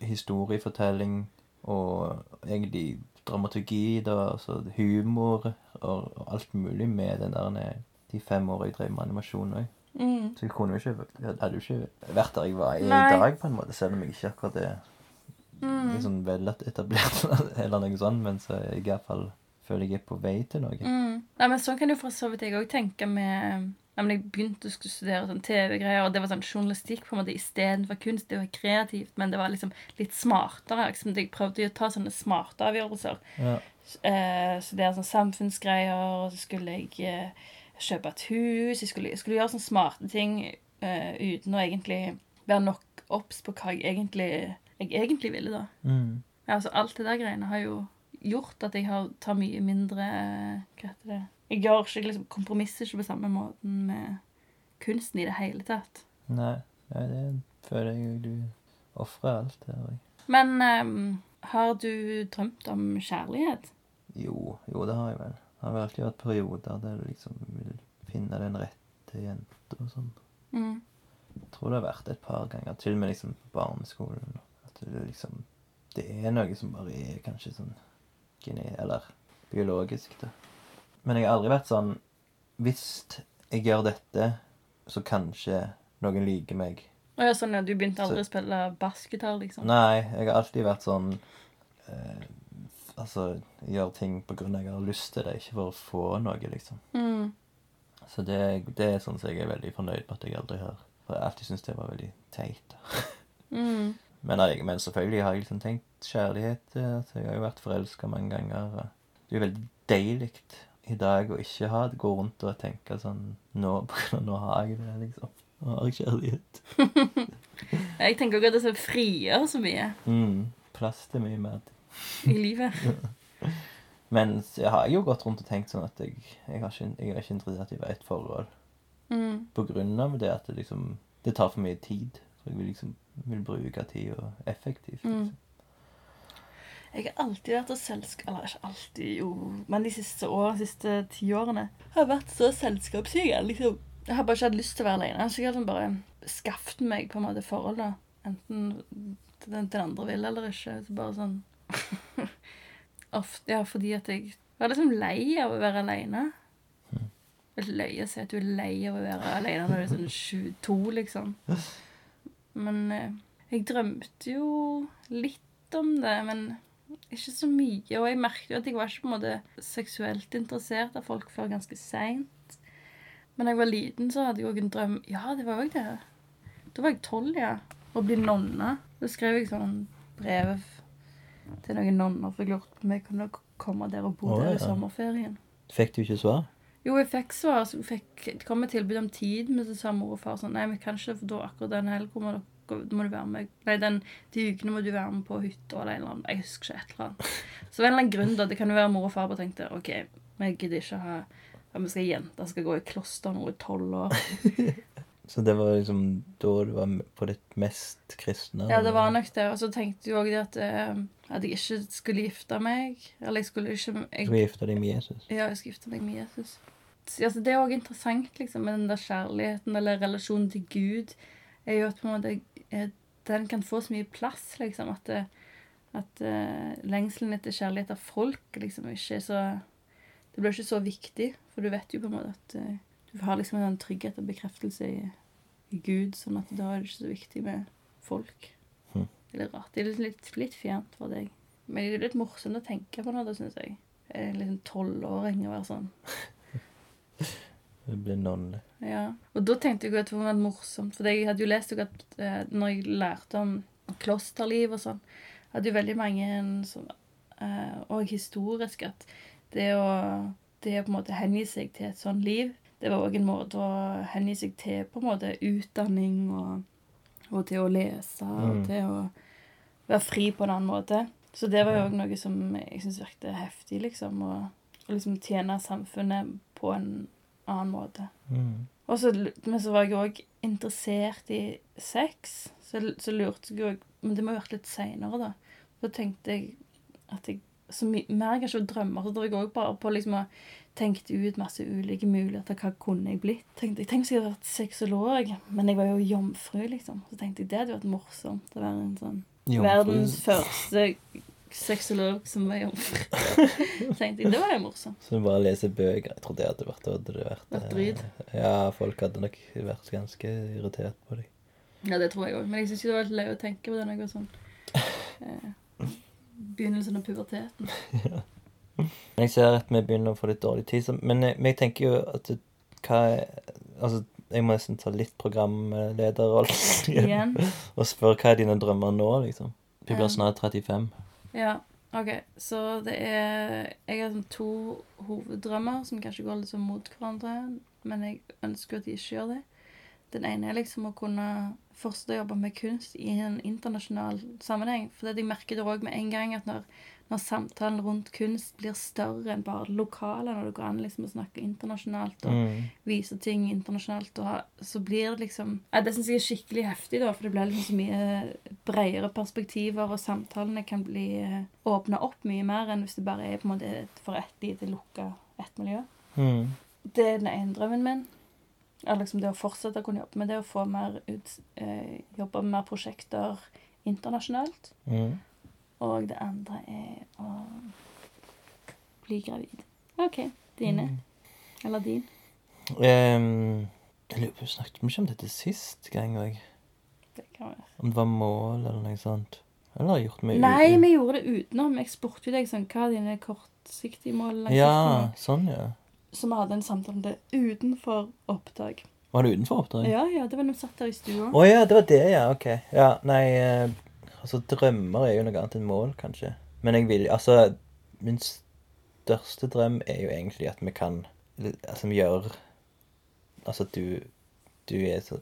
historiefortelling og egentlig dramaturgi, da, altså humor og, og alt mulig med den der de fem årene jeg drev med animasjon òg. Mm. Så jeg kunne jo ikke, jeg hadde jo ikke vært der jeg var i Nei. dag, på en måte, selv om jeg ikke akkurat er Mm. liksom vel etablert eller noe sånt, men så jeg i hvert fall føler jeg er på vei til noe. Mm. Nei, men Sånn kan jo for så vidt jeg òg tenke med men Jeg begynte å studere sånn TV-greier, og det var sånn journalistikk på en måte istedenfor kunst. Det var kreativt, men det var liksom litt smartere. Liksom. Jeg prøvde å ta sånne smarte avgjørelser. Ja. Eh, studere sånn samfunnsgreier, og så skulle jeg eh, kjøpe et hus. Jeg skulle, jeg skulle gjøre sånne smarte ting uh, uten å egentlig være nok obs på hva jeg egentlig, jeg egentlig ville, da. Mm. Ja, altså Alt det der greiene har jo gjort at jeg har, tar mye mindre eh, Hva heter det Jeg gjør ikke liksom, kompromisser ikke på samme måten med kunsten i det hele tatt. Nei, ja, det føler jeg jo du ofrer alt jeg. Men um, har du drømt om kjærlighet? Jo, jo, det har jeg vel. Har alltid vært perioder der du liksom vil finne den rette jenta og sånn. Mm. Jeg tror det har vært et par ganger, til og med liksom på barneskolen. At det liksom Det er noe som bare er kanskje sånn geni... Eller biologisk, da. Men jeg har aldri vært sånn Hvis jeg gjør dette, så kanskje noen liker meg. Og ja, sånn, ja, Du begynte aldri Så- å spille bassgitar, liksom? Nei, jeg har alltid vært sånn eh, Altså gjør ting på grunn av jeg har lyst til det, ikke for å få noe, liksom. Mm. Så det, det er sånn som jeg er veldig fornøyd med at jeg aldri har. For jeg alltid syntes det var veldig teit. Mm. Men, men selvfølgelig har jeg liksom tenkt kjærlighet. Altså, jeg har jo vært forelska mange ganger. Det er jo veldig deilig i dag å ikke ha det, gå rundt og tenke sånn Nå, nå har jeg det, liksom. Nå har jeg kjærlighet. Jeg tenker også at det så frigjør så mye Mm, plass til mye mer. I livet. Men jeg har jo gått rundt og tenkt sånn at jeg, jeg, har ikke, jeg er ikke interessert i et forhold. Mm. På grunn av det at det liksom Det tar for mye tid. Så jeg vil liksom vil bruke tida effektivt. Mm. Liksom. Jeg har alltid vært så selskap... Eller ikke alltid, jo. Men de siste årene, de siste ti årene har jeg vært så selskapssyk. Liksom. Jeg har bare ikke hatt lyst til å være alene. Så jeg har liksom bare skaffet meg på en måte forhold, da. Enten den, den andre vil eller ikke. Så bare sånn Ofte, Ja, fordi at jeg var liksom lei av å være. Det er løye å si at du er lei av å være alene når du er sånn 22, liksom. Men eh, jeg drømte jo litt om det, men ikke så mye. Og jeg merket jo at jeg var ikke på en måte seksuelt interessert av folk før ganske seint. Men da jeg var liten, så hadde jeg òg en drøm Ja, det var òg det. Da var jeg tolv, ja. Å bli nonne. Da skrev jeg sånn brev til noen nonner, for jeg lurte på om jeg kunne komme der og bo Å, der ja. i sommerferien. Fikk du ikke svar? Jo, jeg fikk svar. Så fikk, det kom et tilbud om tid, men så sa mor og far sånn Nei, vi kan ikke, for da akkurat den helga må, dere- må du være med Nei, den, de ukene må du være med på hytta eller en eller annen Jeg husker ikke et eller annet. Så det var en eller annen grunn, da, det kan jo være mor og far bare tenkte OK, vi gidder ikke ha at vi skal jenter skal gå i kloster nå i tolv år. Så det var liksom da du var på ditt mest kristne? Ja, det var nok det. Og så tenkte jeg òg det at, eh, at jeg ikke skulle gifte meg. Eller jeg skulle ikke jeg, Du gifte deg med Jesus? Ja, jeg skal gifte meg med Jesus. Altså, det er òg interessant, liksom, med den der kjærligheten eller relasjonen til Gud. Er jo at på en måte eh, den kan få så mye plass, liksom, at, det, at uh, lengselen etter kjærlighet av folk liksom ikke er så Det blir ikke så viktig, for du vet jo på en måte at uh, du har liksom en trygghet og bekreftelse i, i Gud, sånn at da er det ikke så viktig med folk. Det er litt rart. Det er litt, litt, fjernt for deg. Men det er litt morsomt å tenke på da, syns jeg. En liten tolvåring å være sånn. Det blir nonne. Ja. Og da tenkte jeg at det var morsomt, for jeg hadde jo lest at eh, når jeg lærte om klosterliv og sånn, hadde jo veldig mange en sånn, eh, og historisk at det å, det å på en måte hengi seg til et sånt liv, det var òg en måte å hengi seg til på en måte utdanning og, og til å lese og Mm. til å være fri på en annen måte. Så det var jo òg noe som jeg syns virket heftig, liksom. Å å liksom tjene samfunnet på en annen måte. Mm. Og så, men så var jeg òg interessert i sex. Så, så lurte jeg òg Men det må ha vært litt seinere, da. Så tenkte jeg at jeg så my, mer kanskje drømmer. Så drev jeg òg bare på liksom å tenke ut masse ulike muligheter. Hva kunne jeg blitt? Tenkte, jeg tenkte jeg hadde vært sexolog, men jeg var jo jomfru, liksom. Så tenkte jeg det hadde vært morsomt å være en sånn. Verdens første sexolog som var jomfru. Tenkte jeg det var jo morsomt. Så du bare leser bøker. Jeg trodde det hadde vært, hadde det vært Vært eh, drit. Ja, folk hadde nok vært ganske irritert på deg. Ja, det tror jeg òg. Men jeg syns det var litt løye å tenke på det når jeg var sånn eh, Begynnelsen av puberteten. Men jeg ser at vi begynner å få litt dårlig tid, men, jeg- men jeg tenker jo at hva Altså, jeg må nesten ta litt programlederrollen igjen og spørre hva er dine drømmer nå, liksom. Vi blir snart 35. Ja, OK. Så det er Jeg har sånn to hoveddrømmer som kanskje går litt sånn mot hverandre, men jeg ønsker at de ikke gjør det. Den ene er liksom å kunne fortsette å jobbe med kunst i en internasjonal sammenheng. For det jeg merker det òg med en gang, at når, når samtalen rundt kunst blir større enn bare lokale, når det går an liksom å snakke internasjonalt og Mm. vise ting internasjonalt, og så blir det liksom ja, Det syns jeg er skikkelig heftig, da, for det blir liksom så mye bredere perspektiver, og samtalene kan bli åpna opp mye mer enn hvis det bare er på en måte for ett lite lukka ett miljø. Mm. Det er den ene drømmen min. Eller liksom det å fortsette å kunne jobbe med det, å få mer ut eh, Jobbe med mer prosjekter internasjonalt. Mm. Og det andre er å bli gravid. OK. Dine. Mm. Eller din. Um, jeg lurer på, Snakket vi ikke om dette sist gang òg? Det kan være. Om det var mål eller noe sånt? Eller gjort meg Nei, vi gjorde det utenom. Jeg spurte jo deg sånn, hva er dine kortsiktige mål? langsiktige Ja, sånn, ja. Så vi hadde en samtale om det utenfor opptak. Var det utenfor oppdrag? Ja, ja, det var når vi satt der i stua. Å ja, det var det, ja. Ok. Ja, nei eh, Altså, drømmer er jo noe annet enn mål, kanskje. Men jeg vil Altså, min største drøm er jo egentlig at vi kan Altså, vi gjør Altså, du Du er så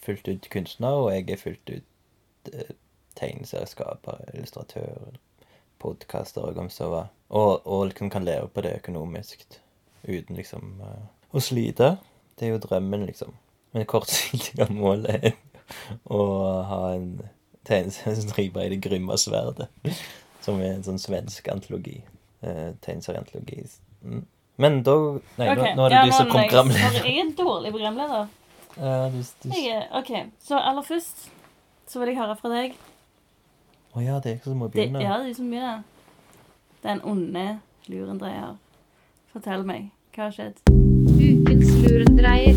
fullt ut kunstner, og jeg er fullt ut eh, tegneserieskaper, illustratør, podkaster og om så hva. Og, og liksom kan leve på det økonomisk uten liksom eh, å slite. Det er jo drømmen, liksom. Men kortsiktige mål er å ha en tegneseriestripe i Det grymme sverdet. Som er en sånn svensk antologi. Eh, Tegneserieantologi. Mm. Men da Nei, okay. nå, nå er det ja, du som kom sorry, Jeg er dårlig programleder. Ja, du, du, Jeg er, OK, så aller først så vil jeg høre fra deg. Å ja, det er ikke så må Det, begynne. ja, det er så mye. Den onde lurendreier. Fortell meg. Hva har skjedd? lurendreier.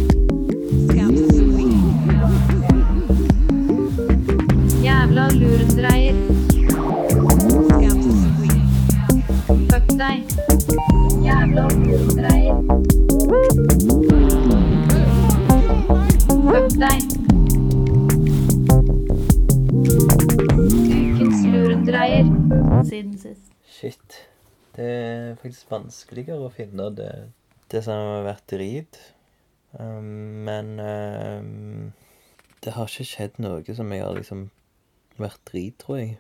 Jævla lurendreier. Fuck deg. Jævla lurendreier. Fuck deg. Ukens lurendreier. Siden sist. Shit. Det er faktisk vanskeligere å finne det, det som har vært drit. Um, men um, det har ikke skjedd noe som jeg har liksom vært drit, tror jeg,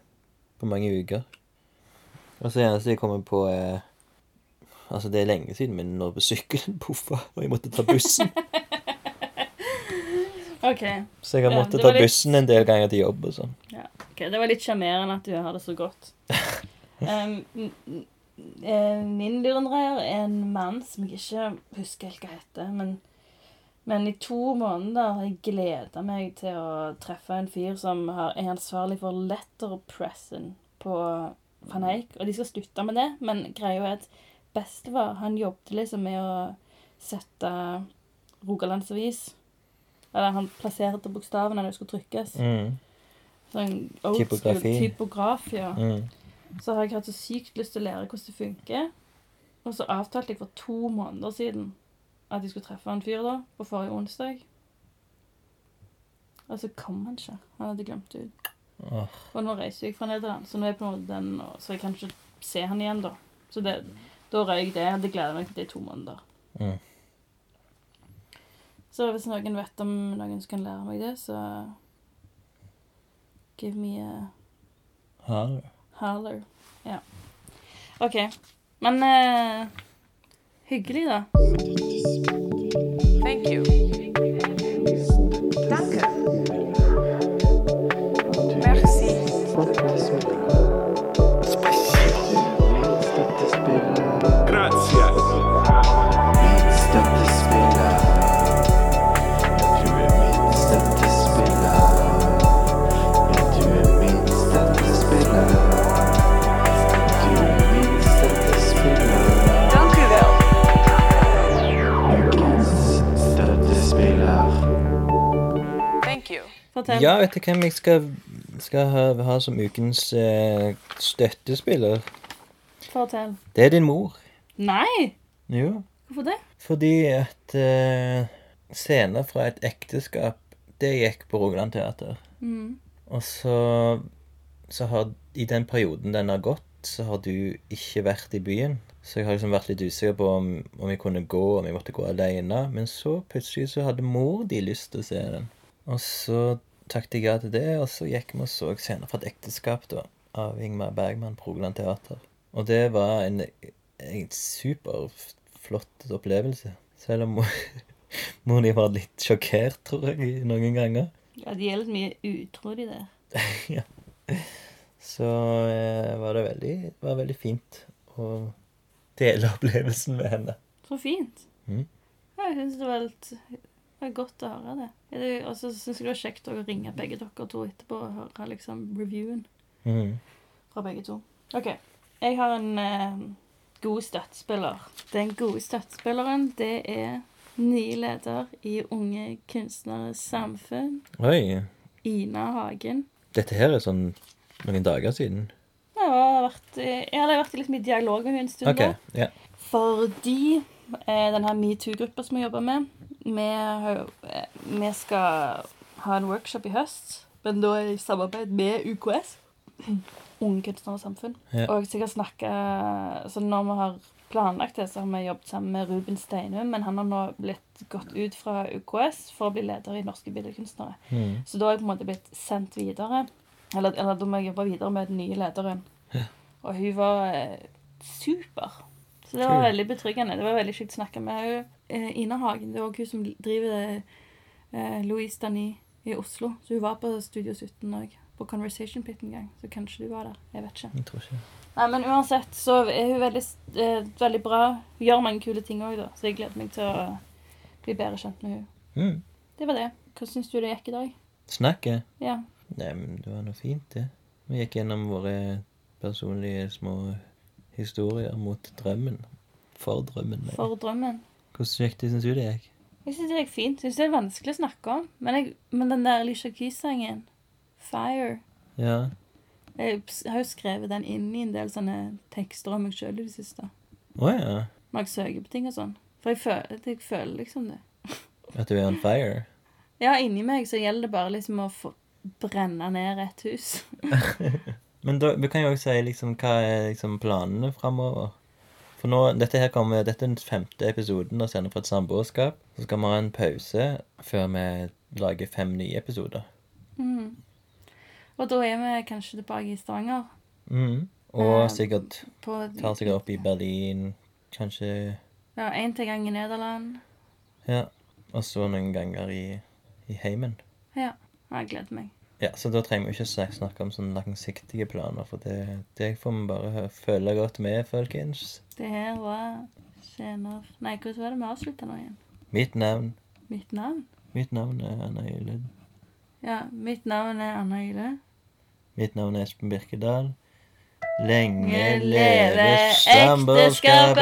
på mange uker. Og så eneste jeg kommer på, er Altså, det er lenge siden min når sykkelen poffa, og jeg måtte ta bussen. OK. Så jeg har måttet ja, ta litt- bussen en del ganger til jobb og sånn. Ja, ok, Det var litt sjarmerende at du har det så godt. Um, min lurendreier er en mann som jeg ikke husker helt hva heter. Men, men i to måneder har jeg gleda meg til å treffe en fyr som har, er ansvarlig for letterpressen på Van Eyck. Og de skal slutte med det, men greia er at bestefar han jobbet liksom med å sette Rogalandsavis Eller han plasserte bokstavene når det skulle trykkes. Mm. Sånn old Typografi. typograf, ja. Mm. Så har jeg hatt så sykt lyst til å lære hvordan det funker. Og så avtalte jeg for to måneder siden at jeg skulle treffe en fyr da, på forrige onsdag. Og så kom han ikke. Han hadde glemt det ut. Oh. Og nå reiser jeg fra Nederland, så nå er jeg på en måte den, så jeg kan ikke se han igjen da. Så det, da røyk det. Jeg hadde gledet meg til det i to måneder. Mm. Så hvis noen vet om noen som kan lære meg det, så give me a Ha det. Holler. Ja. OK. Men uh, hyggelig, da. Thank you. You. Ja, vet du hvem jeg skal, skal ha, ha som ukens eh, støttespiller? Fortell. Det er din mor. Nei! Jo. Hvorfor det? Fordi at eh, scener fra et ekteskap, det gikk på Rogaland Teater. Mm. Og så, så har i den perioden den har gått, så har du ikke vært i byen. Så jeg har liksom vært litt usikker på om, om jeg kunne gå, om jeg måtte gå alene. Men så plutselig så hadde mor de lyst til å se den. Og så takket jeg ja til det, og så gikk vi og så scener fra et ekteskap da, av Ingmar Bergman på Rogaland Teater. Og det var en, en superflott opplevelse. Selv om mor, di var litt sjokkert, tror jeg, noen ganger. Ja, de er litt mye utro, de der. ja. Så eh, var det veldig, var veldig fint å dele opplevelsen med henne. Så fint. Mm. Ja, jeg syns det var litt det er godt å høre det. Og så syns jeg det var kjekt å ringe begge dere to etterpå og høre liksom reviewen mm. fra begge to. OK. Jeg har en eh, god støttespiller. Den gode støttespilleren, det er ny leder i Unge Kunstneres Samfunn, Oi. Ina Hagen. Dette her er sånn noen dager siden. Jeg har vært, jeg har vært litt mye i dialog med henne en stund. Okay, da. Fordi eh, den her metoo-gruppa som vi jobber med, vi, har eh, vi skal ha en workshop i høst, men da i samarbeid med UKS. Unge Kunstnere og Samfunn. Ja. Og jeg har så når vi har planlagt det, så har vi jobbet sammen med Ruben Steinum, men han har nå blitt gått ut fra UKS for å bli leder i Norske Billedkunstnere. Mm. Så da har jeg på en måte blitt sendt videre. Eller, eller da må jeg jobbe videre med den nye lederen. Og hun var eh, super. Så det var veldig betryggende. Det var veldig kjekt å snakke med henne. Eh, Ina Hagen, det er også hun som driver eh, Louise Dani i Oslo. Så hun var på Studio 17 òg. På Conversation Pit en gang. Så kanskje du var der. Jeg vet ikke. Jeg tror ikke Nei, men uansett så er hun veldig, eh, veldig bra. Hun gjør mange kule ting òg, da. Så jeg gleder meg til å bli bedre kjent med henne. Mm. Det var det. Hvordan syns du det gikk i dag? Snakket? Ja. Nei, men det var noe fint, det. Vi gikk gjennom våre personlige små historier mot drømmen. For drømmen. nei. For drømmen. Hvordan gikk det, syns du det gikk? Jeg syns det gikk fint. Jeg synes det er vanskelig å snakke om. Men, jeg, men den der Alicia Keys-sangen, 'Fire' Ja. Jeg har jo skrevet den inn i en del sånne tekster om meg sjøl i det siste. Å ja. Når jeg søker på ting og sånn. For jeg føler, jeg føler liksom det. At du er on fire? Ja, inni meg så gjelder det bare liksom å få brenne ned et hus. Men da, vi kan jo også si liksom hva er liksom planene framover. For nå, dette her kommer, dette er den femte episoden av Sender fra et samboerskap. Så skal vi ha en pause før vi lager fem nye episoder. Mm. Og da er vi kanskje tilbake i Stavanger. Mm. Og Eh, sikkert På tar sikkert opp i Berlin, kanskje Ja, én til gang i Nederland. Ja. Og så noen ganger i, i heimen. Ja. Jeg gleder meg. Ja, så da trenger vi ikke snakke om sånne langsiktige planer, for det, det får vi bare føle godt med, folkens. Det her var senere Nei, hvordan var det vi avslutta nå igjen? Mitt navn Mitt navn? Mitt navn er Anna Ylid. Ja, mitt navn er Anna Yle. Mitt navn er Espen Birkedal. Lenge leve ekteskapet!